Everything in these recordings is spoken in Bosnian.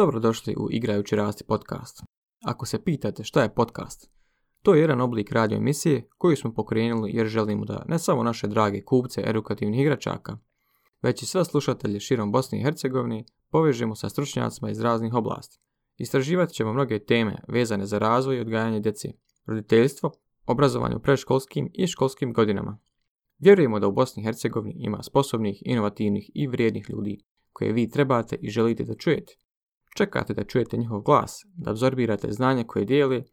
Dobrodošli u Igrajući rasti podcast. Ako se pitate šta je podcast, to je jedan oblik radio emisije koju smo pokrenuli jer želimo da ne samo naše drage kupce edukativnih igračaka, već i sve slušatelje širom Bosne i Hercegovine povežemo sa stručnjacima iz raznih oblasti. Istraživat ćemo mnoge teme vezane za razvoj i odgajanje djeci, roditeljstvo, obrazovanje u preškolskim i školskim godinama. Vjerujemo da u Bosni i Hercegovini ima sposobnih, inovativnih i vrijednih ljudi koje vi trebate i želite da čujete čekate da čujete njihov glas, da absorbirate znanje koje dijeli,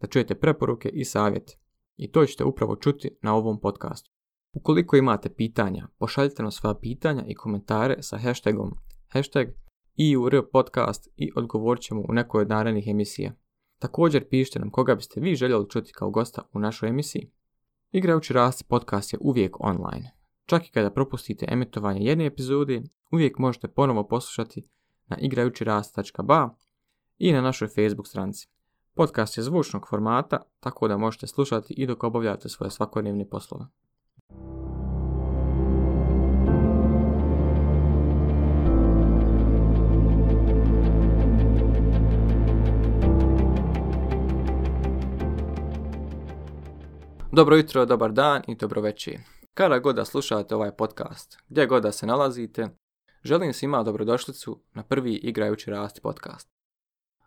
da čujete preporuke i savjete. I to ćete upravo čuti na ovom podcastu. Ukoliko imate pitanja, pošaljite nam svoja pitanja i komentare sa hashtagom hashtag u podcast i odgovorit ćemo u nekoj od narednih emisija. Također pišite nam koga biste vi željeli čuti kao gosta u našoj emisiji. Igrajući rasti podcast je uvijek online. Čak i kada propustite emitovanje jedne epizode, uvijek možete ponovo poslušati na igrajućirast.ba i na našoj Facebook stranici. Podcast je zvučnog formata, tako da možete slušati i dok obavljate svoje svakodnevne poslove. Dobro jutro, dobar dan i dobro večer. Kada god da slušate ovaj podcast, gdje god da se nalazite, Želim svima dobrodošlicu na prvi Igrajući rasti podcast.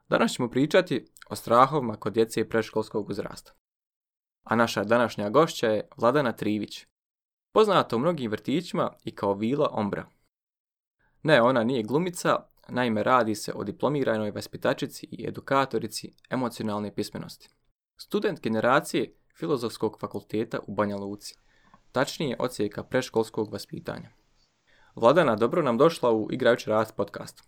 Danas ćemo pričati o strahovima kod djece predškolskog uzrasta. A naša današnja gošća je Vladana Trivić, poznata u mnogim vrtićima i kao Vila Ombra. Ne, ona nije glumica, naime radi se o diplomiranoj vaspitačici i edukatorici emocionalne pismenosti. Student generacije Filozofskog fakulteta u Banja Luci, tačnije odsjeka preškolskog vaspitanja. Vladana, dobro nam došla u Igrajući rast podcast.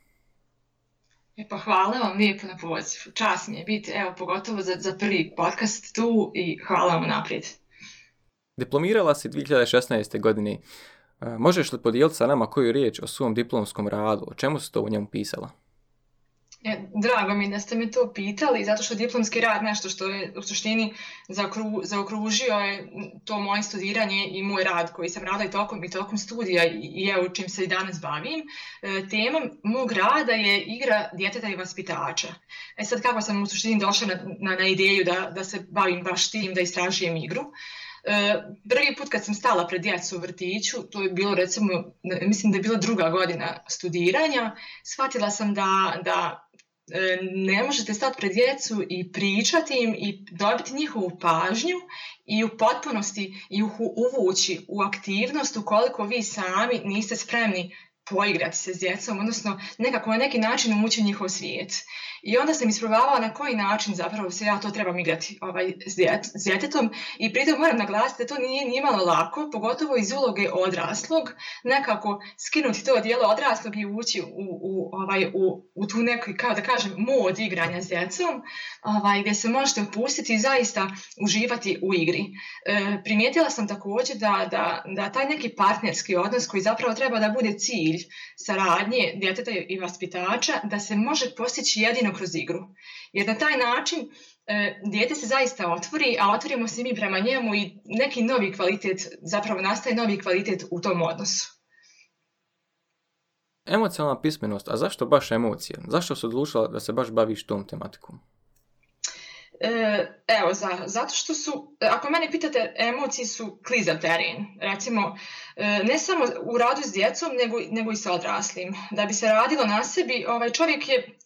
E pa hvala vam lijepo na poziv. Čas mi je biti, evo, pogotovo za, za prvi podcast tu i hvala vam naprijed. Diplomirala si 2016. godine. E, možeš li podijeliti sa nama koju riječ o svom diplomskom radu? O čemu si to u njemu pisala? E, drago mi da ste me to pitali, zato što diplomski rad nešto što je u suštini zaokružio je to moje studiranje i moj rad koji sam radila i tokom, i tokom studija i u čim se i danas bavim. E, tema mog rada je igra djeteta i vaspitača. E sad kako sam u suštini došla na, na, ideju da, da se bavim baš tim, da istražujem igru. E, prvi put kad sam stala pred djecu u vrtiću, to je bilo recimo, mislim da je bila druga godina studiranja, shvatila sam da, da E, ne možete stati pred djecu i pričati im i dobiti njihovu pažnju i u potpunosti ih uvući u aktivnost ukoliko vi sami niste spremni poigrati se s djecom, odnosno nekako na neki način umući njihov svijet. I onda sam isprobavala na koji način zapravo se ja to trebam igrati ovaj, s, djet, s djetetom i pritom moram naglasiti da to nije nimalo lako, pogotovo iz uloge odraslog, nekako skinuti to dijelo odraslog i ući u, u, ovaj, u, u tu neku, kao da kažem, mod igranja s djecom, ovaj, gdje se možete opustiti i zaista uživati u igri. E, primijetila sam također da, da, da taj neki partnerski odnos koji zapravo treba da bude cilj saradnje djeteta i vaspitača da se može postići jedino kroz igru. Jer na taj način djete dijete se zaista otvori, a otvorimo se mi prema njemu i neki novi kvalitet, zapravo nastaje novi kvalitet u tom odnosu. Emocionalna pismenost, a zašto baš emocije? Zašto se odlučila da se baš baviš tom tematikom? E, evo, za, zato što su, e, ako mene pitate, emocije su kliza Recimo, e, ne samo u radu s djecom, nego, nego i sa odraslim. Da bi se radilo na sebi, ovaj čovjek je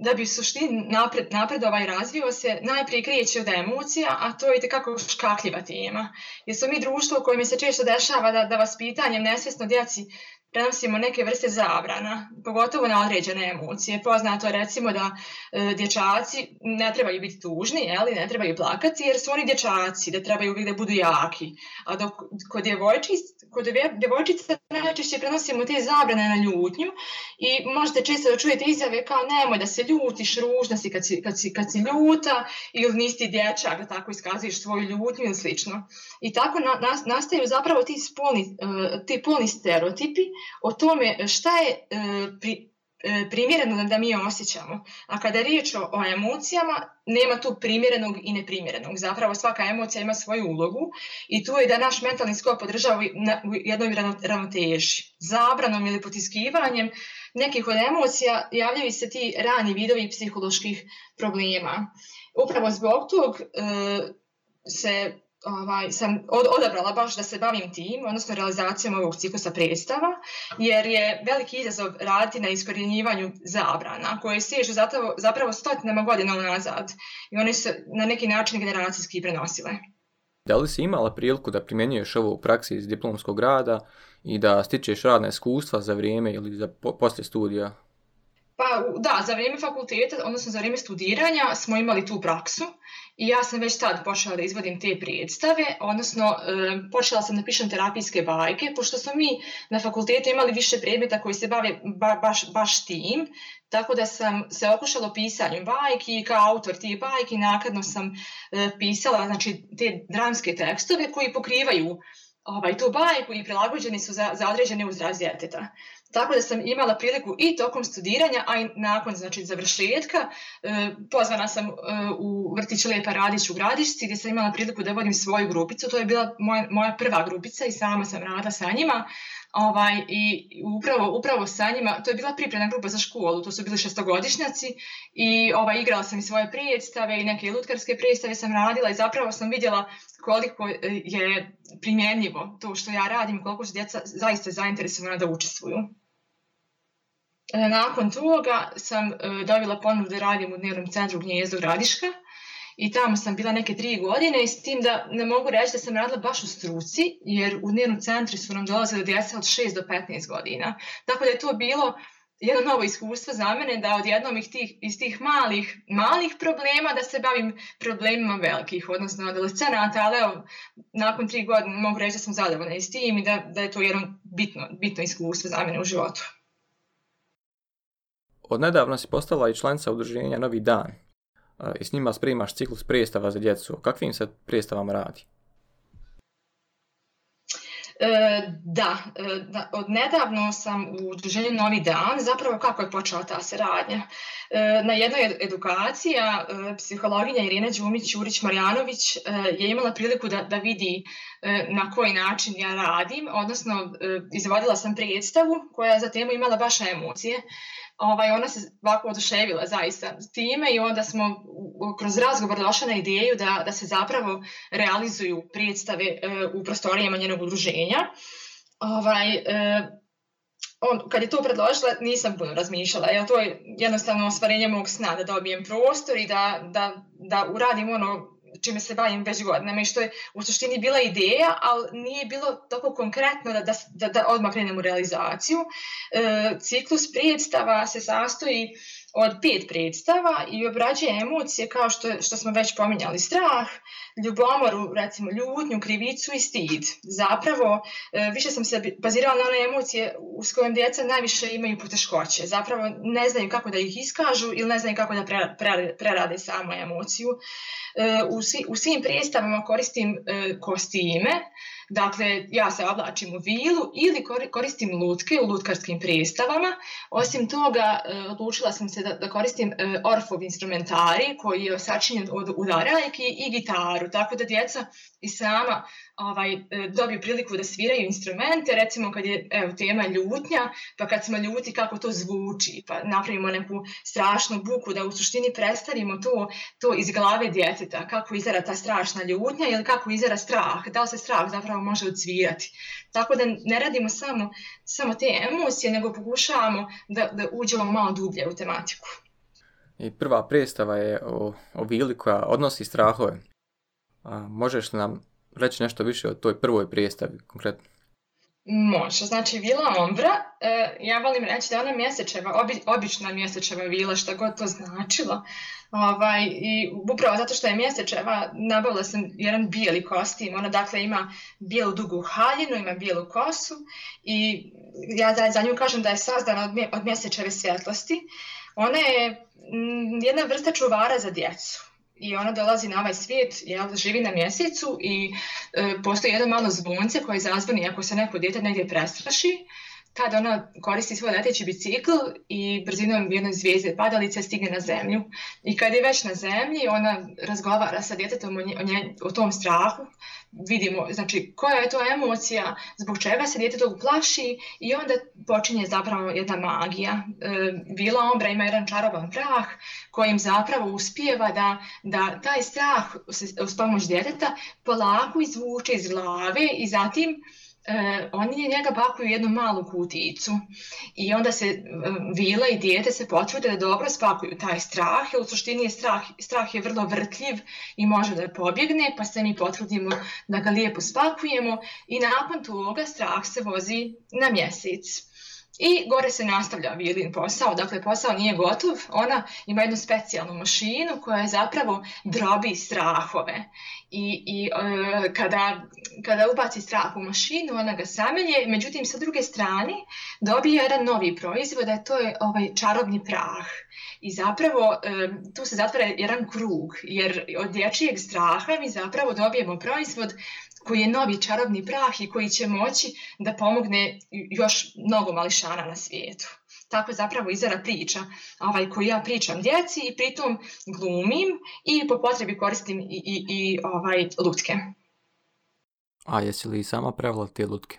da bi u suštini napred, napred i razvio se, najprije krijeći od emocija, a to je tekako škakljiva tema. Jer smo mi društvo u kojem se često dešava da, da vas pitanjem nesvjesno djeci prenosimo neke vrste zabrana, pogotovo na određene emocije. Poznato je recimo da e, dječaci ne trebaju biti tužni, ali ne trebaju plakati jer su oni dječaci, da trebaju uvijek da budu jaki. A dok kod, djevojčica kod djevojčica najčešće prenosimo te zabrane na ljutnju i možete često da čujete izjave kao nemoj da se ljutiš, ružna si kad si, kad si, kad ljuta ili nisi ti dječak da tako iskazuješ svoju ljutnju ili slično. I tako nastaju zapravo ti spolni, e, ti polni stereotipi o tome šta je e, e, primjereno da mi osjećamo. A kada je riječ o, emocijama, nema tu primjerenog i neprimjerenog. Zapravo svaka emocija ima svoju ulogu i tu je da naš mentalni sklop podržava u jednoj ravnoteži. Zabranom ili potiskivanjem nekih od emocija javljaju se ti rani vidovi psiholoških problema. Upravo zbog tog e, se ovaj, sam odabrala baš da se bavim tim, odnosno realizacijom ovog ciklusa predstava, jer je veliki izazov raditi na iskorjenjivanju zabrana koje sežu zapravo, zapravo stotinama godina unazad i one su na neki način generacijski prenosile. Da li si imala priliku da primjenjuješ ovo u praksi iz diplomskog rada i da stičeš radna iskustva za vrijeme ili za po, poslije studija? Pa da, za vrijeme fakulteta, odnosno za vrijeme studiranja smo imali tu praksu i ja sam već tad počela da izvodim te predstave, odnosno eh, počela sam da pišem terapijske bajke, pošto smo mi na fakultetu imali više predmeta koji se bave baš, tim, tako da sam se okušala pisanjem bajki i kao autor tih bajki nakadno sam eh, pisala znači, te dramske tekstove koji pokrivaju ovaj, tu bajku i prilagođeni su za, za određene uzraz djeteta. Tako da sam imala priliku i tokom studiranja, a i nakon znači, završetka. E, pozvana sam e, u vrtić Lepa Radić u Gradišci gdje sam imala priliku da vodim svoju grupicu. To je bila moja, moja prva grupica i sama sam rada sa njima. Ovaj, I upravo, upravo sa njima, to je bila pripremna grupa za školu, to su bili šestogodišnjaci i ovaj, igrala sam i svoje prijedstave. i neke lutkarske predstave sam radila i zapravo sam vidjela koliko e, je primjenjivo to što ja radim, koliko su djeca zaista zainteresovana da učestvuju. E, nakon toga sam e, dobila ponudu da radim u dnevnom centru Gnjezdo Gradiška, i tamo sam bila neke tri godine i s tim da ne mogu reći da sam radila baš u struci, jer u dnevnom centri su nam dolazili djeca od 6 do 15 godina. Tako da je to bilo jedno novo iskustvo za mene da od jednom tih, iz tih malih, malih problema da se bavim problemima velikih, odnosno adolescenata, ali evo, nakon tri godine mogu reći da sam zadovoljna i s tim i da, da je to jedno bitno, bitno iskustvo za mene u životu. Odnedavno si postala i članica udruženja Novi dan, Eh, i s njima spremaš ciklus prijestava za djecu. kakvim se prijestavama radi? Eh, da, odnedavno eh, od nedavno sam u Novi dan, zapravo kako je počela ta radnja? Na jednoj edukacija psihologinja Irina đumić urić marjanović je imala priliku da, vidi na koji način ja radim, odnosno izvodila sam predstavu koja za temu imala baš emocije ovaj, ona se ovako oduševila zaista time i onda smo kroz razgovor došli na ideju da, da se zapravo realizuju predstave e, u prostorijama njenog udruženja. Ovaj, e, on, kad je to predložila, nisam puno razmišljala, jer to je jednostavno ostvarenje mog sna da dobijem prostor i da, da, da uradim ono čime se bavim već godinama i što je u suštini bila ideja, ali nije bilo toliko konkretno da, da, da odmah krenem u realizaciju. E, ciklus predstava se sastoji od pet predstava i obrađuje emocije kao što, što smo već pominjali strah, ljubomoru, recimo ljutnju, krivicu i stid. Zapravo, e, više sam se bazirala na one emocije s kojim djeca najviše imaju poteškoće. Zapravo ne znaju kako da ih iskažu ili ne znaju kako da prerade samu emociju. E, u, u svim predstavama koristim e, kostime, Dakle, ja se oblačim u vilu ili koristim lutke u lutkarskim predstavama. Osim toga, e, odlučila sam se da, koristim e, orfov instrumentari koji je sačinjen od udarajki i gitaru, tako da djeca i sama ovaj, e, dobiju priliku da sviraju instrumente, recimo kad je evo, tema ljutnja, pa kad smo ljuti kako to zvuči, pa napravimo neku strašnu buku, da u suštini predstavimo to, to iz glave djeteta, kako izara ta strašna ljutnja ili kako izara strah, da li se strah zapravo može odsvirati. Tako da ne radimo samo, samo te emocije, nego pokušavamo da, da uđemo malo dublje u tematiku. I prva predstava je o, o koja odnosi strahove a, možeš nam reći nešto više o toj prvoj prijestavi konkretno? Može. Znači, vila Ombra, e, ja volim reći da je ona mjesečeva, obična mjesečeva vila, što god to značilo. Ovaj, I upravo zato što je mjesečeva, nabavila sam jedan bijeli kostim. Ona dakle ima bijelu dugu haljinu, ima bijelu kosu i ja za, za nju kažem da je sazdana od, mje, mjesečeve svjetlosti. Ona je mm, jedna vrsta čuvara za djecu i ona dolazi na ovaj svijet, živi na mjesecu i e, postoji jedno malo zvonce koje zazvoni ako se neko dijete negdje prestraši kad ona koristi svoj leteći bicikl i brzinom jedne zvijezde padalice stigne na zemlju. I kad je već na zemlji, ona razgovara sa djetetom o, tom strahu, vidimo znači, koja je to emocija, zbog čega se djete tog plaši i onda počinje zapravo jedna magija. E, Vila Ombra ima jedan čaroban prah kojim zapravo uspijeva da, da taj strah s, s pomoć djeteta polako izvuče iz glave i zatim E, oni njega pakuju u jednu malu kuticu i onda se e, vila i dijete se potrude da dobro spakuju taj strah, jer u suštini je strah, strah je vrlo vrtljiv i može da pobjegne, pa se mi potvrdimo da ga lijepo spakujemo i nakon toga strah se vozi na mjesec. I gore se nastavlja vilin posao, dakle posao nije gotov, ona ima jednu specijalnu mašinu koja zapravo drobi strahove i, i e, kada, kada ubaci strah u mašinu ona ga samelje, međutim sa druge strane dobije jedan novi proizvod, a to je ovaj čarobni prah. I zapravo e, tu se zatvara jedan krug, jer od dječijeg straha mi zapravo dobijemo proizvod koji je novi čarobni prah i koji će moći da pomogne još mnogo mališana na svijetu. Tako zapravo izvara priča ovaj, koju ja pričam djeci i pritom glumim i po potrebi koristim i, i, i ovaj, lutke. A jesi li sama prevela te lutke?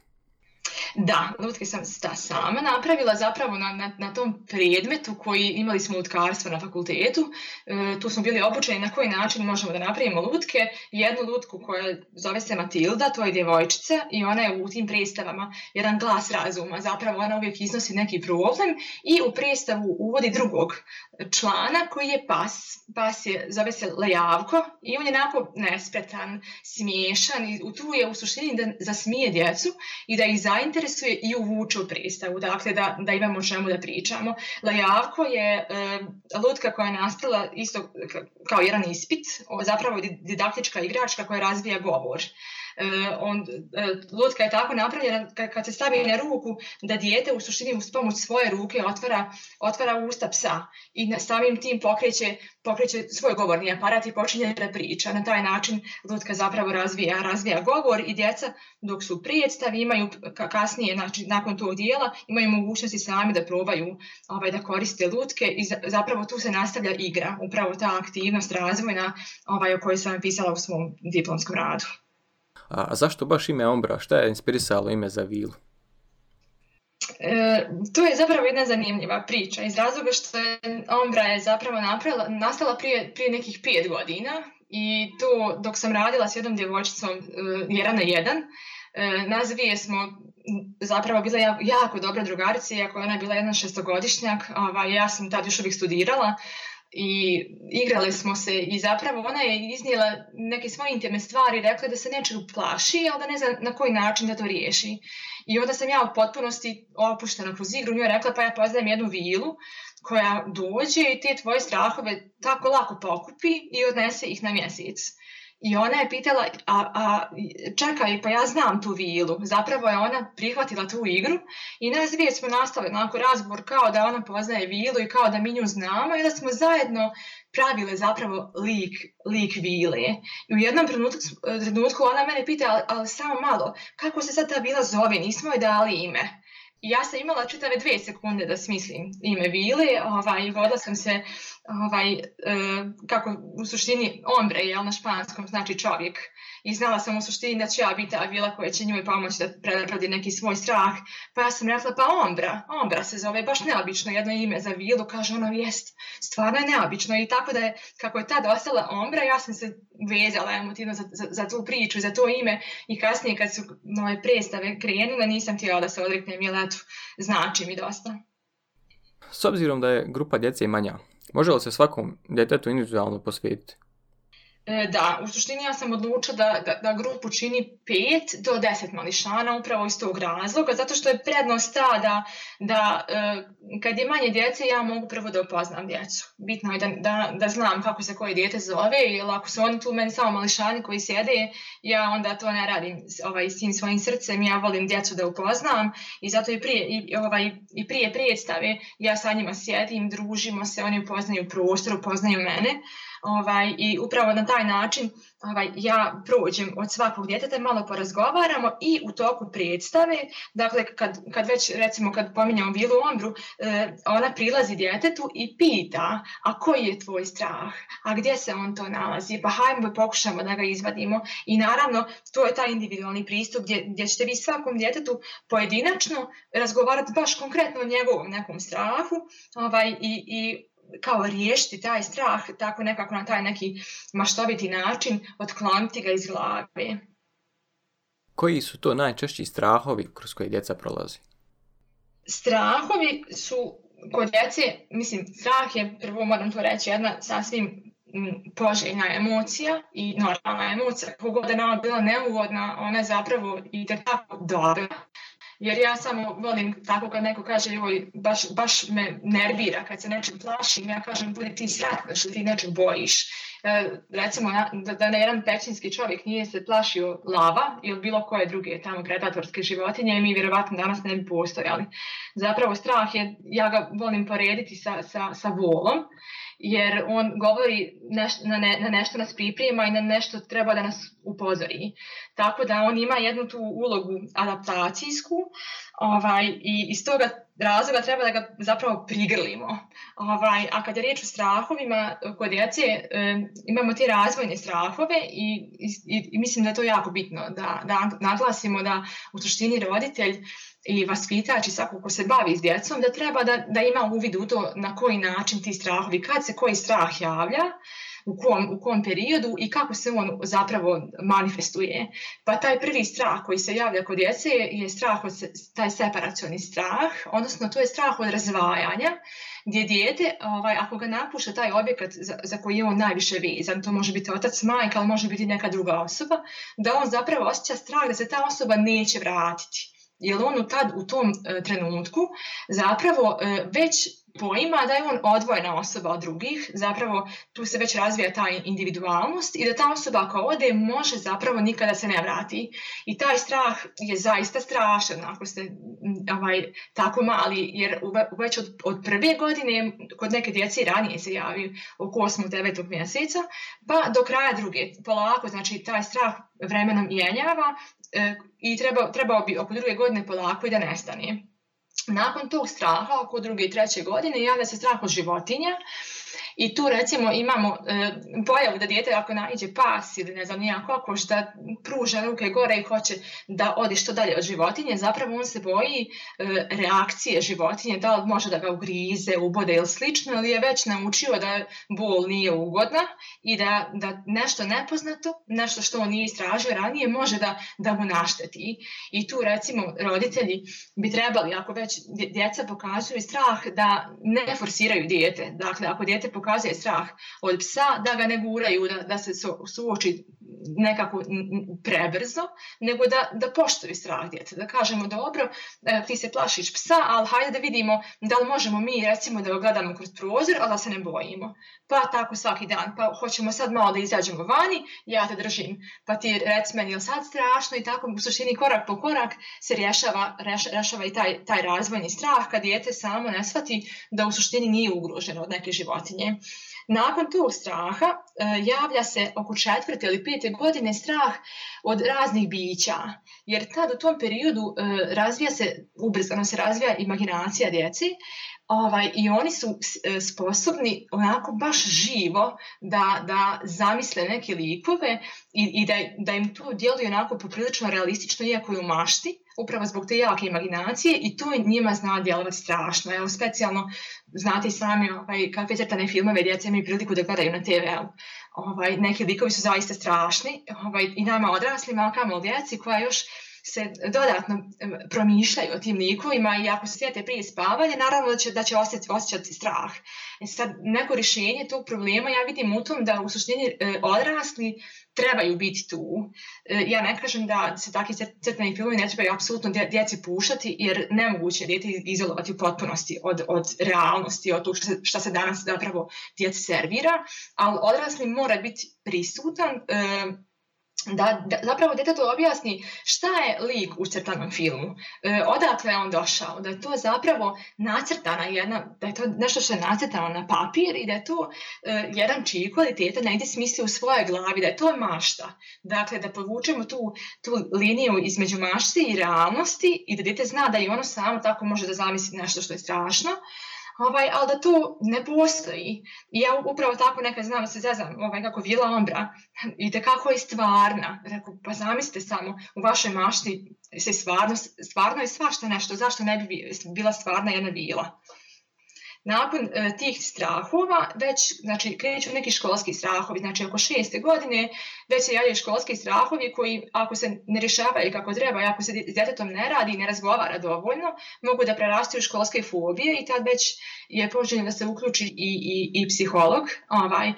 Da, lutke sam ta sama napravila zapravo na, na, tom predmetu koji imali smo lutkarstvo na fakultetu. E, tu smo bili obučeni na koji način možemo da napravimo lutke. Jednu lutku koja zove se Matilda, to je djevojčica i ona je u tim predstavama jedan glas razuma. Zapravo ona uvijek iznosi neki problem i u predstavu uvodi drugog člana koji je pas. Pas je, zove se Lejavko i on je onako nespretan, smiješan i tu je u suštini da zasmije djecu i da ih zainteresuje interesuje i uvuče u pristavu dakle da, da imamo o čemu da pričamo. Lajavko je e, lutka koja je nastala isto kao jedan ispit, o, zapravo didaktička igračka koja razvija govor. E, on, e, lutka je tako napravljena kad se stavi na ruku da dijete u suštini uz pomoć svoje ruke otvara, otvara usta psa i samim tim pokreće, svoj govorni aparat i počinje da priča. Na taj način lutka zapravo razvija, razvija govor i djeca dok su prijedstavi imaju kasnije, znači nakon tog dijela, imaju mogućnosti sami da probaju ovaj, da koriste lutke i zapravo tu se nastavlja igra, upravo ta aktivnost razvojna ovaj, o kojoj sam pisala u svom diplomskom radu. A zašto baš ime Ombra? Šta je inspirisalo ime za vilu? E, je zapravo jedna zanimljiva priča iz razloga što je Ombra je zapravo napravila, nastala prije, prije nekih pet godina i tu dok sam radila s jednom djevojčicom e, jedan na e, jedan, nas dvije smo zapravo bila jako dobra drugarica, iako je ona bila jedan šestogodišnjak, ovaj, ja sam tad još uvijek studirala, i igrali smo se i zapravo ona je iznijela neke svoje intimne stvari, rekla da se nečeg plaši, ali da ne zna na koji način da to riješi. I onda sam ja u potpunosti opuštena kroz igru njoj rekla pa ja poznajem jednu vilu koja dođe i te tvoje strahove tako lako pokupi i odnese ih na mjesec. I ona je pitala, a, a čekaj, pa ja znam tu vilu. Zapravo je ona prihvatila tu igru i nas dvije smo nastali onako razgovor kao da ona poznaje vilu i kao da mi nju znamo i da smo zajedno pravile zapravo lik, lik vile. I u jednom trenutku, ona mene pita, ali samo malo, kako se sad ta vila zove, nismo joj dali ime. ja sam imala čitave dvije sekunde da smislim ime Vile, ovaj, vodila sam se ovaj, e, kako u suštini ombre, jel, na španskom znači čovjek. I znala sam u suštini da će ja biti ta vila koja će njoj pomoći da prenaprodi neki svoj strah. Pa ja sam rekla, pa ombra, ombra se zove, baš neobično jedno ime za vilu, kaže ono, jest, stvarno je neobično. I tako da je, kako je tada ostala ombra, ja sam se vezala emotivno za, za, za tu priču, za to ime i kasnije kad su moje predstave krenule, nisam htjela da se odreknem, jel eto, znači mi dosta. S obzirom da je grupa djece manja, Može li se svakom detetu individualno posvetiti? E, da, u suštini ja sam odlučila da, da, grupu čini 5 do 10 mališana upravo iz tog razloga, zato što je prednost ta da, da e, kad je manje djece ja mogu prvo da upoznam djecu. Bitno je da, da, znam kako se koje dijete zove, jer ako su oni tu meni samo mališani koji sjede, ja onda to ne radim ovaj, s tim svojim srcem, ja volim djecu da upoznam i zato i prije, i, ovaj, i prije predstave ja sa njima sjedim, družimo se, oni upoznaju prostor, upoznaju mene ovaj, i upravo na taj način ovaj, ja prođem od svakog djeteta, malo porazgovaramo i u toku predstave, dakle kad, kad već recimo kad pominjamo bilu Ombru, e, ona prilazi djetetu i pita, a koji je tvoj strah, a gdje se on to nalazi, pa hajmo pokušamo da ga izvadimo i naravno to je taj individualni pristup gdje, gdje ćete vi svakom djetetu pojedinačno razgovarati baš konkretno o njegovom nekom strahu ovaj, i, i kao riješiti taj strah tako nekako na taj neki maštoviti način otkloniti ga iz glave. Koji su to najčešći strahovi kroz koje djeca prolazi? Strahovi su kod djece, mislim, strah je, prvo moram to reći, jedna sasvim poželjna emocija i normalna emocija. Kogod je nama bila neugodna, ona je zapravo i tako dobra jer ja samo volim tako kad neko kaže joj, baš, baš me nervira kad se nečem plašim, ja kažem budi ti sretna što ti nečem bojiš. E, recimo da, da ne jedan pećinski čovjek nije se plašio lava ili bilo koje druge tamo predatorske životinje i mi vjerovatno danas ne bi postojali. Zapravo strah je, ja ga volim porediti sa, sa, sa volom jer on govori na, na nešto nas priprijema i na nešto treba da nas upozori. Tako da on ima jednu tu ulogu adaptacijsku ovaj, i iz toga razloga treba da ga zapravo prigrlimo. Ovaj, a kad je riječ o strahovima kod djece, imamo te razvojne strahove i, i, mislim da je to jako bitno da, da naglasimo da u suštini roditelj i vaspitač i svako ko se bavi s djecom, da treba da, da ima uvid u to na koji način ti strahovi, kad se koji strah javlja, u kom, u kom periodu i kako se on zapravo manifestuje. Pa taj prvi strah koji se javlja kod djece je, strah od taj separacioni strah, odnosno to je strah od razvajanja gdje dijete, ovaj, ako ga napuše taj objekat za, koji je on najviše vezan, to može biti otac, majka, ali može biti neka druga osoba, da on zapravo osjeća strah da se ta osoba neće vratiti jer on tad u tom e, trenutku zapravo e, već poima da je on odvojena osoba od drugih, zapravo tu se već razvija ta individualnost i da ta osoba ako ode može zapravo nikada se ne vrati. I taj strah je zaista strašan ako ste ovaj, tako mali, jer već od, od prve godine kod neke djece ranije se javi oko 8. 9. mjeseca, pa do kraja druge. Polako, znači taj strah vremenom jenjava e, i treba, trebao bi oko druge godine polako i da nestane. Nakon tog straha, oko druge i treće godine, javlja se strah od životinja i tu recimo imamo e, pojavu da dijete ako naiđe pas ili ne znam nijako ako šta pruža ruke gore i hoće da odi što dalje od životinje, zapravo on se boji e, reakcije životinje, da li može da ga ugrize, ubode ili slično, ali je već naučio da bol nije ugodna i da, da nešto nepoznato, nešto što on nije istražio ranije, može da, da mu našteti. I tu recimo roditelji bi trebali, ako već djeca pokazuju strah, da ne forsiraju dijete. Dakle, ako dijete pokazuje strah od psa da ga ne guraju, da, da se suoči nekako prebrzo, nego da, da poštovi strah djece. Da kažemo dobro, e, ti se plašiš psa, ali hajde da vidimo da li možemo mi recimo da ga gledamo kroz prozor, ali da se ne bojimo. Pa tako svaki dan, pa hoćemo sad malo da izađemo vani, ja te držim. Pa ti reci meni, jel sad strašno i tako u suštini korak po korak se rješava, rješava i taj, taj razvojni strah kad dijete samo ne shvati da u suštini nije ugroženo od neke životinje. Nakon tog straha e, javlja se oko četvrte ili pete godine strah od raznih bića, jer tad u tom periodu e, razvija se, ubrzano se razvija imaginacija djeci Ovaj, I oni su e, sposobni onako baš živo da, da zamisle neke likove i, i da, da im to djeluje onako poprilično realistično, iako je u mašti, upravo zbog te jake imaginacije i to njima zna djelovati strašno. Evo, specijalno znate i sami ovaj, kakve crtane filmove djece imaju priliku da gledaju na tv Ovaj, neki likovi su zaista strašni ovaj, i nama odraslima, a kamel djeci koja još se dodatno promišljaju o tim likovima i ako se sjete prije spavanja, naravno da će, da će osjećati, strah. E sad, neko rješenje tog problema ja vidim u tom da u suštini e, odrasli trebaju biti tu. E, ja ne kažem da se takvi crtani filmi ne trebaju apsolutno djeci puštati, jer nemoguće je djeti izolovati u potpunosti od, od realnosti, od tog što se, se danas zapravo djeci servira, ali odrasli mora biti prisutan, e, da, da zapravo djetetu objasni šta je lik u crtanom filmu, e, odakle je on došao, da je to zapravo nacrtana jedna, da je to nešto što je nacrtano na papir i da je to e, jedan čiji kvaliteta negdje smisli u svojoj glavi, da je to mašta. Dakle, da povučemo tu, tu liniju između mašti i realnosti i da dijete zna da i ono samo tako može da zamisli nešto što je strašno, Ovaj, ali da to ne postoji. I ja upravo tako nekad znam se zezam, ovaj, kako vila ombra. i kako je stvarna. Reku, pa zamislite samo, u vašoj mašti se stvarno, stvarno je svašta nešto, zašto ne bi bila stvarna jedna vila? Nakon e, tih strahova već znači, kreću neki školski strahovi, znači oko šeste godine već se javljaju školski strahovi koji ako se ne rješavaju kako treba i ako se s djetetom ne radi i ne razgovara dovoljno, mogu da prerastu u školske fobije i tad već je poželjno da se uključi i, i, i psiholog ovaj,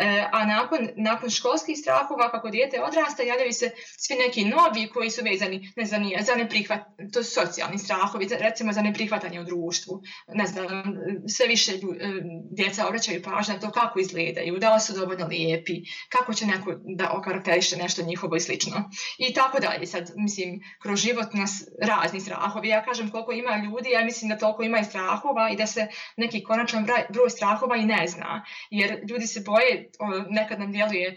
E, a nakon, nakon školskih strahova, kako dijete odrasta, javljaju se svi neki novi koji su vezani ne za neprihvat, to su socijalni strahovi, recimo za neprihvatanje u društvu. Ne znam, sve više e, djeca obraćaju pažnju na to kako izgledaju, da li su dovoljno lijepi, kako će neko da okarakteriše nešto njihovo i slično. I tako dalje. Sad, mislim, kroz život nas razni strahovi. Ja kažem koliko ima ljudi, ja mislim da toliko ima i strahova i da se neki konačan broj strahova i ne zna. Jer ljudi se boje nekad nam djeluje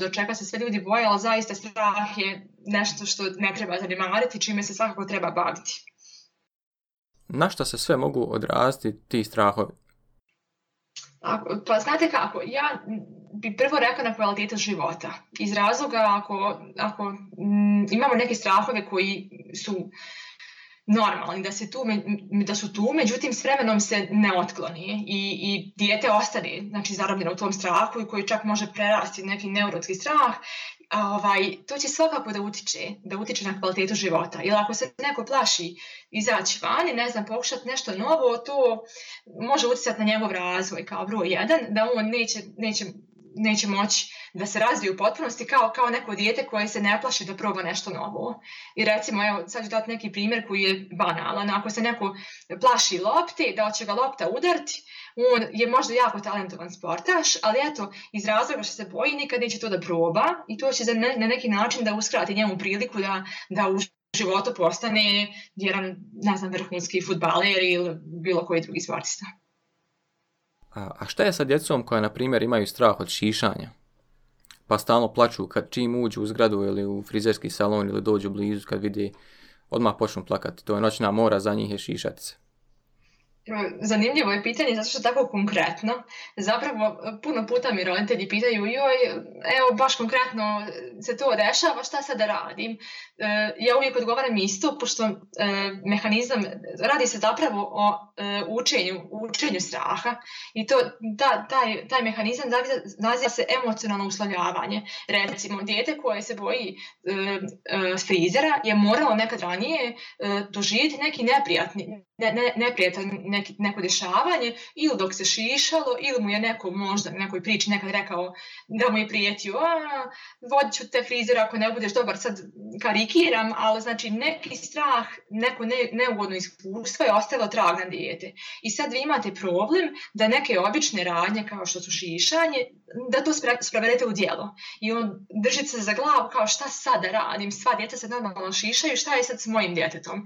do čega se sve ljudi boje, ali zaista strah je nešto što ne treba zanimariti, čime se svakako treba baviti. Na što se sve mogu odrasti ti strahovi? Pa znate kako, ja bi prvo rekao na kvalitetu života. Iz razloga ako, mm, imamo neke strahove koji su normalni, da, se tu, da su tu, međutim s vremenom se ne otkloni i, i dijete ostane znači, zarobljeno u tom strahu i koji čak može prerasti neki neurotski strah, a, ovaj, to će svakako da utiče, da utiče na kvalitetu života. Jer ako se neko plaši izaći van ne znam, pokušati nešto novo, to može utjecati na njegov razvoj kao broj jedan, da on neće, neće neće moći da se razviju u potpunosti kao, kao neko dijete koje se ne plaši da proba nešto novo. I recimo, evo, sad ću dati neki primjer koji je banalan. Ako se neko plaši lopte, da će ga lopta udarti, on je možda jako talentovan sportaš, ali eto, iz razloga što se boji nikad neće to da proba i to će na neki način da uskrati njemu priliku da, da u životu postane jedan, ne znam, vrhunski futbaler ili bilo koji drugi sportista. A šta je sa djecom koja, na primjer, imaju strah od šišanja? Pa stalno plaću kad čim uđu u zgradu ili u frizerski salon ili dođu blizu kad vide, odmah počnu plakati. To je noćna mora, za njih je šišati se zanimljivo je pitanje zato što je tako konkretno. Zapravo puno puta mi roditelji pitaju joj, evo baš konkretno se to dešava šta sad da radim? E, ja uvijek odgovaram isto, pošto e, mehanizam, radi se zapravo o e, učenju, učenju straha i to, da, taj, taj mehanizam naziva se emocionalno uslovljavanje. Recimo, dijete koje se boji frizera je moralo nekad ranije doživjeti neki neprijatni, ne, ne, neko dešavanje ili dok se šišalo ili mu je neko možda nekoj priči nekad rekao da mu je prijetio a, vodit ću te frizer ako ne budeš dobar sad karikiram, ali znači neki strah, neko ne, neugodno iskustvo je ostalo trag na dijete. I sad vi imate problem da neke obične radnje kao što su šišanje, da to sprovedete u djelo. I on držite se za glavu kao šta sada radim, sva djeca se normalno šišaju, šta je sad s mojim djetetom?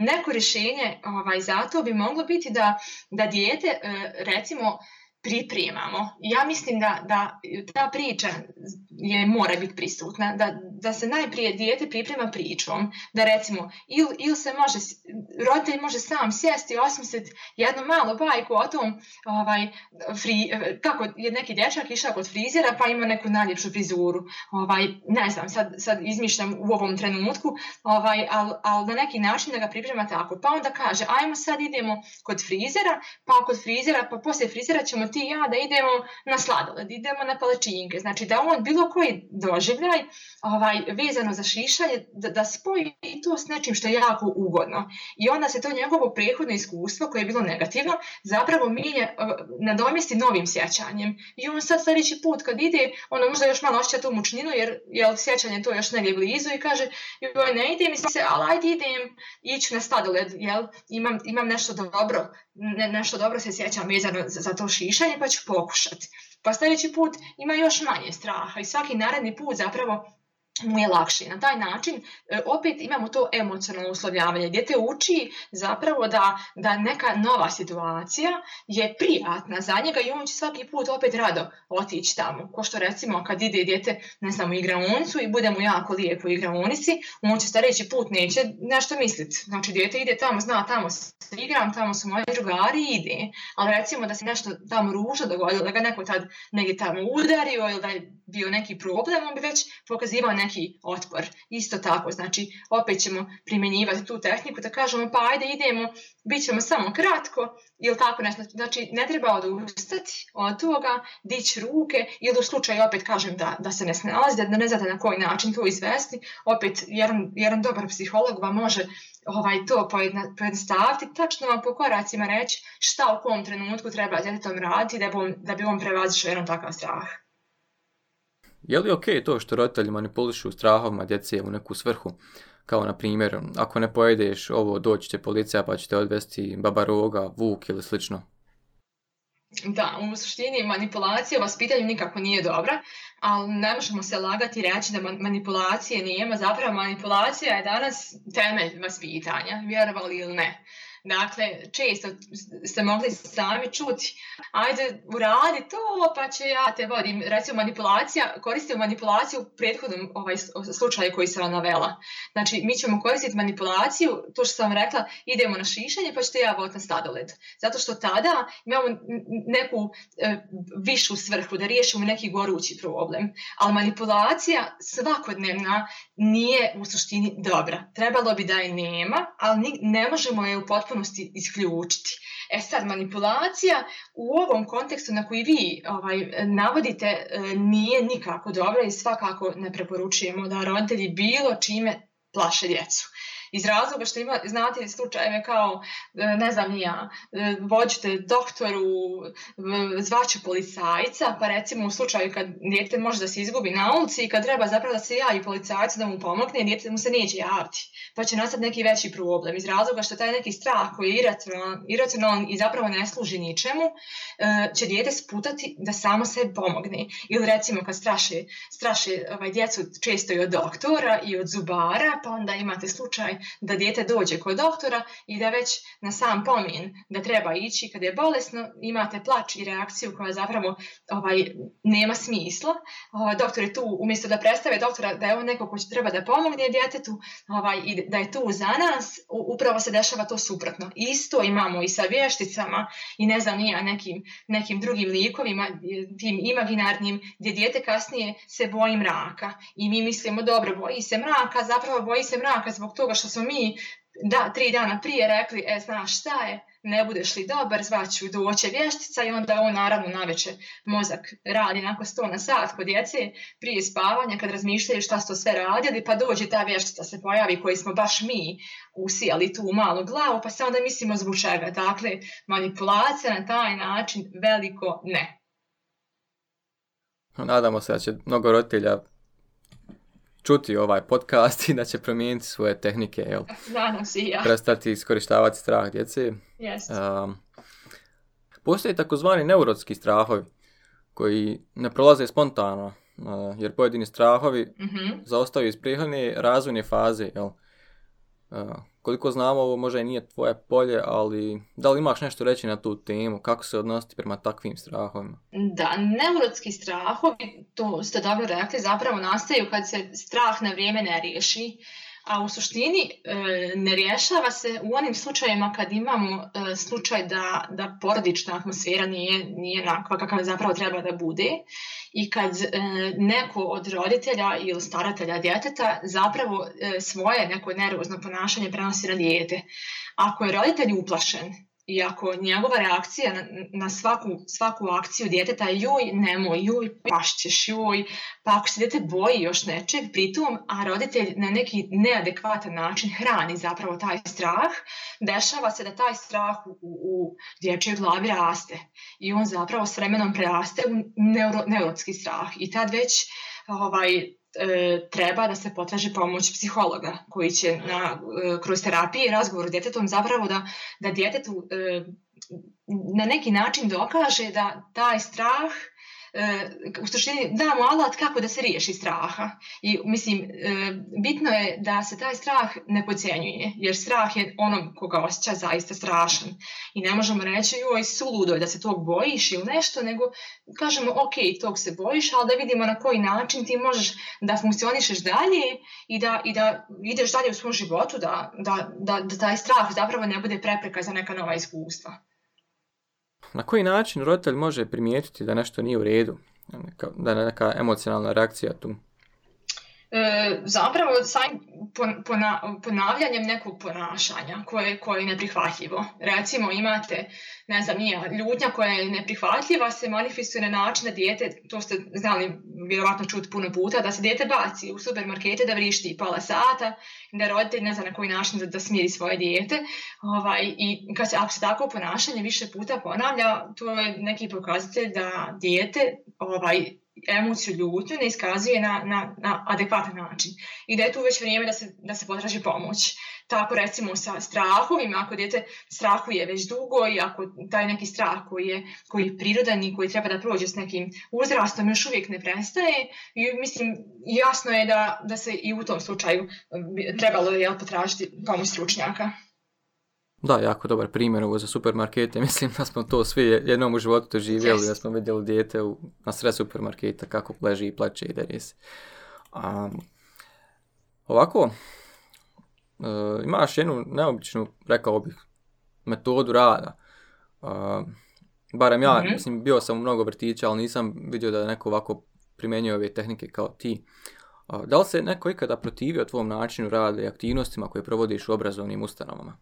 neko rješenje ovaj, za to bi moglo biti da, da dijete e, recimo pripremamo. Ja mislim da, da ta priča je, mora biti prisutna, da, da se najprije dijete priprema pričom, da recimo ili il se može, roditelj može sam sjesti i osmisliti jednu malu bajku o tom ovaj, fri, kako je neki dječak išao kod frizera pa ima neku najljepšu frizuru. Ovaj, ne znam, sad, sad izmišljam u ovom trenutku, ovaj, ali al na neki način da ga priprema tako. Pa onda kaže, ajmo sad idemo kod frizera, pa kod frizera, pa poslije frizera ćemo ti i ja da idemo na sladoled, idemo na palačinke, znači da on bilo koji doživljaj ovaj, vezano za šišanje, da, da spoji to s nečim što je jako ugodno. I onda se to njegovo prehodno iskustvo koje je bilo negativno zapravo na eh, nadomjesti novim sjećanjem. I on sad sljedeći put kad ide, ono možda još malo osjeća tu mučninu jer, je sjećanje to još negdje blizu i kaže joj ne idem i se, ali ajde idem ići na sladoled, jel, imam, imam nešto dobro, nešto dobro se sjećam vezano za, za to pokušanje pa ću pokušati. Pa sljedeći put ima još manje straha i svaki naredni put zapravo mu je lakše. Na taj način e, opet imamo to emocionalno uslovljavanje. Dijete uči zapravo da, da neka nova situacija je prijatna za njega i on će svaki put opet rado otići tamo. Ko što recimo kad ide dijete ne znam u igraonicu i bude mu jako lijepo u igraonici, on će stareći put neće nešto misliti. Znači dijete ide tamo, zna tamo se igram, tamo su moji drugari i ide. Ali recimo da se nešto tamo ružno dogodilo, da ga neko tad negdje tamo udario ili da je bio neki problem, on bi već pokazivao neki otpor. Isto tako, znači opet ćemo primjenjivati tu tehniku da kažemo pa ajde idemo, bit ćemo samo kratko ili tako nešto. Znači ne treba odustati od toga, dići ruke ili u slučaju opet kažem da, da se ne snalazi, da ne znate na koji način to izvesti, opet jedan, jedan dobar psiholog vam može ovaj, to pojednostaviti, tačno vam po koracima reći šta u kom trenutku treba djetetom raditi da bi on, da bi on prevazišao jedan takav strah. Je li ok to što roditelji manipulišu strahovima djece u neku svrhu? Kao na primjer, ako ne pojedeš ovo, doći će policija pa će te odvesti baba roga, vuk ili slično. Da, u suštini manipulacija u vaspitanju nikako nije dobra, ali ne možemo se lagati i reći da manipulacije nema. Zapravo manipulacija je danas temelj vaspitanja, vjerovali ili ne. Dakle, često ste mogli sami čuti, ajde uradi to pa će ja te vodim. Recimo manipulacija, koristim manipulaciju u prethodnom ovaj, slučaju koji sam navela. Znači, mi ćemo koristiti manipulaciju, to što sam rekla, idemo na šišanje pa ćete ja voditi na Zato što tada imamo neku e, višu svrhu da riješimo neki gorući problem. Ali manipulacija svakodnevna nije u suštini dobra. Trebalo bi da je nema, ali ne možemo je u potpuno potpunosti isključiti. E sad, manipulacija u ovom kontekstu na koji vi ovaj, navodite e, nije nikako dobra i svakako ne preporučujemo da roditelji bilo čime plaše djecu. Iz razloga što ima, znate slučajeve kao, e, ne znam ja, e, vođete doktoru, e, zvače policajca, pa recimo u slučaju kad dijete može da se izgubi na ulici i kad treba zapravo da se javi policajcu da mu pomogne, djete mu se neće javiti. Pa će nastati neki veći problem. Iz razloga što taj neki strah koji je iracionalan, i zapravo ne služi ničemu, će dijete sputati da samo se pomogne. Ili recimo kad straše, ovaj, djecu često i od doktora i od zubara, pa onda imate slučaj da dijete dođe kod doktora i da već na sam pomin da treba ići kada je bolesno imate plač i reakciju koja zapravo ovaj, nema smisla. Ovaj, doktor je tu, umjesto da predstave doktora da je on neko ko treba da pomogne djetetu ovaj, i da je tu za nas, upravo se dešava to suprotno. Isto imamo i sa vješticama i ne znam ja nekim, nekim drugim likovima, tim imaginarnim, gdje dijete kasnije se boji mraka. I mi mislimo, dobro, boji se mraka, zapravo boji se mraka zbog toga što mi da, tri dana prije rekli, e, znaš šta je, ne budeš li dobar, zvaću doće vještica i onda on naravno večer, mozak radi nakon sto na sat kod djece prije spavanja kad razmišljaju šta su sve radili pa dođe ta vještica se pojavi koji smo baš mi usijali tu malu glavu pa se onda mislimo zbog čega. Dakle, manipulacija na taj način veliko ne. Nadamo se da će mnogo roditelja čuti ovaj podcast i da će promijeniti svoje tehnike, jel? Nadam si, ja. Prestati iskorištavati strah djece. Jest. Um, postoje takozvani neurotski strahovi koji ne prolaze spontano, jer pojedini strahovi mhm. zaostaju iz prihodne razvojne faze, jel? koliko znamo ovo možda i nije tvoje polje, ali da li imaš nešto reći na tu temu, kako se odnositi prema takvim strahovima? Da, neurotski strahovi, to ste dobro rekli, zapravo nastaju kad se strah na vrijeme ne riješi a u suštini e, ne rješava se u onim slučajevima kad imamo e, slučaj da, da porodična atmosfera nije, nije onakva kakva zapravo treba da bude i kad e, neko od roditelja ili staratelja djeteta zapravo svoje neko nervozno ponašanje prenosi na dijete. Ako je roditelj uplašen i ako njegova reakcija na, na svaku, svaku akciju djeteta je joj nemoj, joj pašćeš, joj, pa ako se djete boji još nečeg pritom, a roditelj na neki neadekvatan način hrani zapravo taj strah, dešava se da taj strah u, u dječjoj glavi raste i on zapravo s vremenom preraste u neuro, neurotski strah i tad već ovaj, E, treba da se potraži pomoć psihologa koji će na, e, kroz terapiju i razgovor s djetetom zapravo da, da djetetu e, na neki način dokaže da taj strah E, u suštini damo alat kako da se riješi straha. I mislim, e, bitno je da se taj strah ne pocijenjuje, jer strah je onom koga osjeća zaista strašan. I ne možemo reći, joj, suludo je da se tog bojiš ili nešto, nego kažemo, ok, tog se bojiš, ali da vidimo na koji način ti možeš da funkcionišeš dalje i da, i da ideš dalje u svom životu, da, da, da, da taj strah zapravo ne bude prepreka za neka nova iskustva. Na koji način roditelj može primijetiti da nešto nije u redu, da je neka emocionalna reakcija tu? E, zapravo sam ponavljanjem nekog ponašanja koje, koje je neprihvatljivo. Recimo imate, ne znam, nije ljutnja koja je neprihvatljiva se manifestuje na način da dijete, to ste znali vjerovatno čuti puno puta, da se dijete baci u supermarkete, da vrišti pola sata, da roditelj ne zna na koji način da, da smiri svoje dijete. Ovaj, I kad se, ako se tako ponašanje više puta ponavlja, to je neki pokazatelj da dijete ovaj, emociju ljutnju ne iskazuje na, na, na adekvatan način. I da je tu već vrijeme da se, da se potraži pomoć. Tako recimo sa strahovima, ako djete strahuje već dugo i ako taj neki strah koji je, koji je prirodan i koji treba da prođe s nekim uzrastom još uvijek ne prestaje. I mislim, jasno je da, da se i u tom slučaju trebalo je potražiti pomoć stručnjaka. Da, jako dobar primjer ovo za supermarkete. Mislim da smo to svi jednom u životu doživjeli, yes. da smo vidjeli dijete u, na sred supermarketa kako leži i plaće i deri se. ovako, uh, imaš jednu neobičnu, rekao bih, metodu rada. Uh, barem ja, mhm. mislim, bio sam u mnogo vrtića, ali nisam vidio da neko ovako primjenjuje ove tehnike kao ti. E, da li se neko ikada protivio tvom načinu rada i aktivnostima koje provodiš u obrazovnim ustanovama?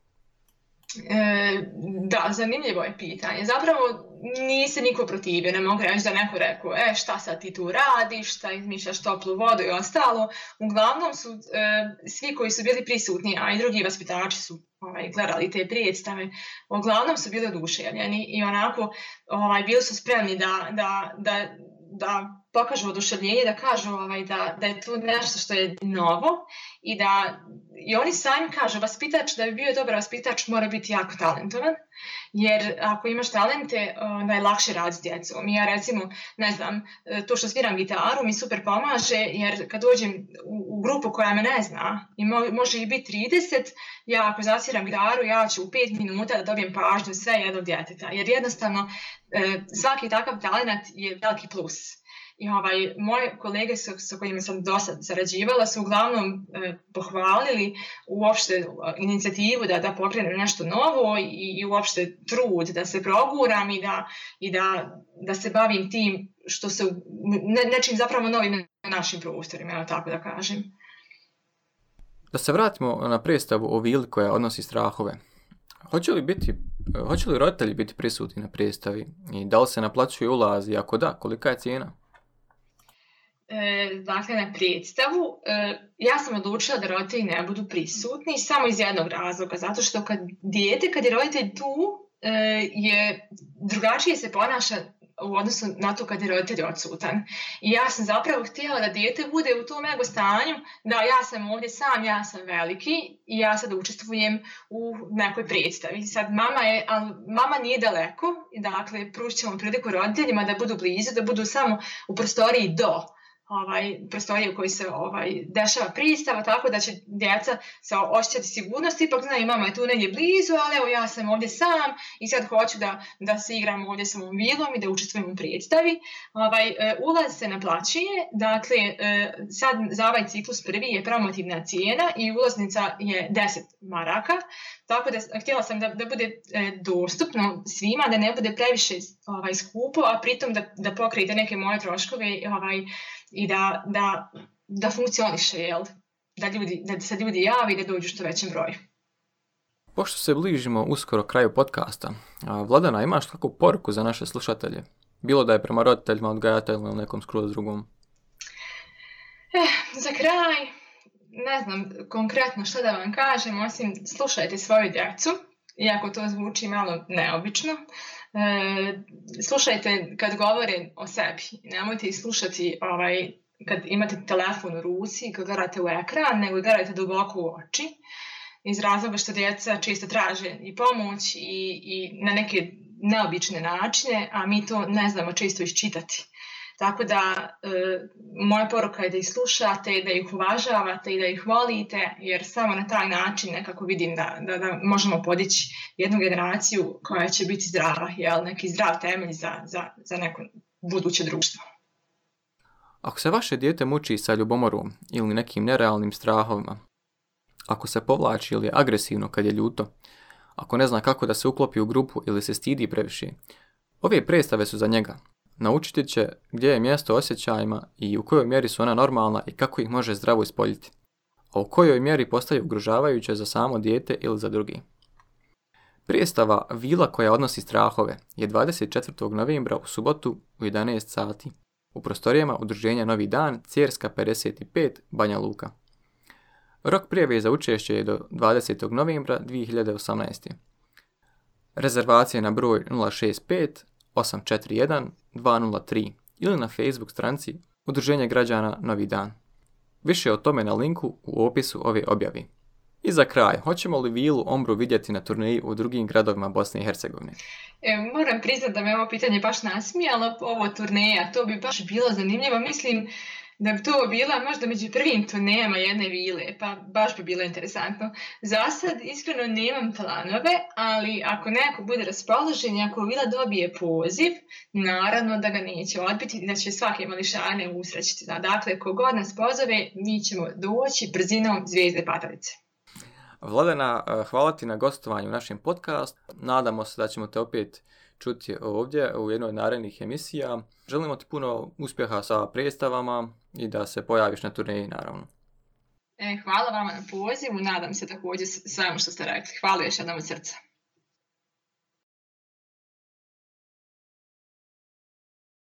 E, da, zanimljivo je pitanje. Zapravo nije se niko protivio, ne mogu reći da neko rekao, e šta sad ti tu radiš, šta izmišljaš toplu vodu i ostalo. Uglavnom su e, svi koji su bili prisutni, a i drugi vaspitači su ovaj, gledali te predstave, uglavnom su bili oduševljeni i onako ovaj, bili su spremni da, da, da pokažu oduševljenje, da kažu ovaj, da, da je tu nešto što je novo i da i oni sami kažu vaspitač, da bi bio dobar vaspitač mora biti jako talentovan jer ako imaš talente uh, onda je lakše raditi s djecom. Ja recimo, ne znam, uh, to što sviram gitaru mi super pomaže jer kad dođem u, grupu koja me ne zna i može i biti 30, ja ako zasviram gitaru ja ću u 5 minuta da dobijem pažnju sve jednog djeteta jer jednostavno uh, svaki takav talent je veliki plus i ovaj, moje kolege su, sa kojima sam do sad sarađivala su uglavnom e, pohvalili uopšte e, inicijativu da, da pokrenem nešto novo i, i uopšte trud da se proguram i da, i da, da se bavim tim što se, ne, nečim zapravo novim na našim prostorima, ja tako da kažem. Da se vratimo na predstavu o Vili koja odnosi strahove. Hoće li, biti, hoće roditelji biti prisutni na predstavi i da li se ulaz ulazi? Ako da, kolika je cijena? E, dakle, na predstavu, e, ja sam odlučila da roditelji ne budu prisutni samo iz jednog razloga, zato što kad dijete, kad je roditelj tu, e, je drugačije se ponaša u odnosu na to kad je roditelj odsutan. I ja sam zapravo htjela da dijete bude u tom ego stanju, da ja sam ovdje sam, ja sam veliki i ja sad učestvujem u nekoj predstavi. Sad mama je, mama nije daleko, dakle prušit priliku roditeljima da budu blizu, da budu samo u prostoriji do ovaj, prostorije u kojoj se ovaj, dešava pristava, tako da će djeca se osjećati sigurnost, ipak znaju mama je tu negdje blizu, ali evo ja sam ovdje sam i sad hoću da, da se igram ovdje sa mom vilom i da učestvujem u predstavi. Ovaj, e, ulaz se naplaćuje, dakle e, sad za ovaj ciklus prvi je promotivna cijena i ulaznica je 10 maraka, tako da htjela sam da, da bude e, dostupno svima, da ne bude previše ovaj, skupo, a pritom da, da pokrijete neke moje troškove ovaj, i da, da, da funkcioniše, jel? Da, ljudi, da se ljudi javi i da dođu što većem broju. Pošto se bližimo uskoro kraju podcasta, Vladana, imaš kakvu poruku za naše slušatelje? Bilo da je prema roditeljima, odgajateljima ili nekom skroz drugom? Eh, za kraj, ne znam konkretno što da vam kažem, osim slušajte svoju djecu, iako to zvuči malo neobično, E, slušajte kad govore o sebi. Nemojte ih slušati ovaj, kad imate telefon u ruci kad gledate u ekran, nego gledajte duboko u oči iz razloga što djeca često traže i pomoć i, i na neke neobične načine, a mi to ne znamo često iščitati. Tako da e, moja poruka je da ih slušate, da ih uvažavate i da ih volite, jer samo na taj način nekako vidim da, da, da možemo podići jednu generaciju koja će biti zdrava, jel? neki zdrav temelj za, za, za neko buduće društvo. Ako se vaše dijete muči sa ljubomorom ili nekim nerealnim strahovima, ako se povlači ili je agresivno kad je ljuto, ako ne zna kako da se uklopi u grupu ili se stidi previše, ove predstave su za njega, naučiti će gdje je mjesto osjećajima i u kojoj mjeri su ona normalna i kako ih može zdravo ispoljiti, a u kojoj mjeri postaju ugrožavajuće za samo dijete ili za drugi. Prijestava Vila koja odnosi strahove je 24. novembra u subotu u 11 sati u prostorijama Udruženja Novi dan Cijerska 55 Banja Luka. Rok prijave za učešće je do 20. novembra 2018. Rezervacije na broj 065 841 203 ili na Facebook stranci Udruženja građana Novi dan. Više o tome na linku u opisu ove objavi. I za kraj, hoćemo li Vilu Ombru vidjeti na turneji u drugim gradovima Bosne i Hercegovine? E, moram priznati da me ovo pitanje baš nasmijalo, ovo turneja, to bi baš bilo zanimljivo. Mislim, da bi to bila možda među prvim to nema jedne vile, pa baš bi bilo interesantno. Za sad iskreno nemam planove, ali ako neko bude raspoložen i ako vila dobije poziv, naravno da ga neće odbiti, da će svake mališane usrećiti. Dakle, kogod nas pozove, mi ćemo doći brzinom zvijezde patalice. Vladena, eh, hvala ti na gostovanju u našem podcastu. Nadamo se da ćemo te opet čuti ovdje u jednoj narednih emisija. Želimo ti puno uspjeha sa predstavama, i da se pojaviš na turneji naravno. E, hvala vama na pozivu, nadam se također svemu što ste rekli. Hvala još jednom od srca.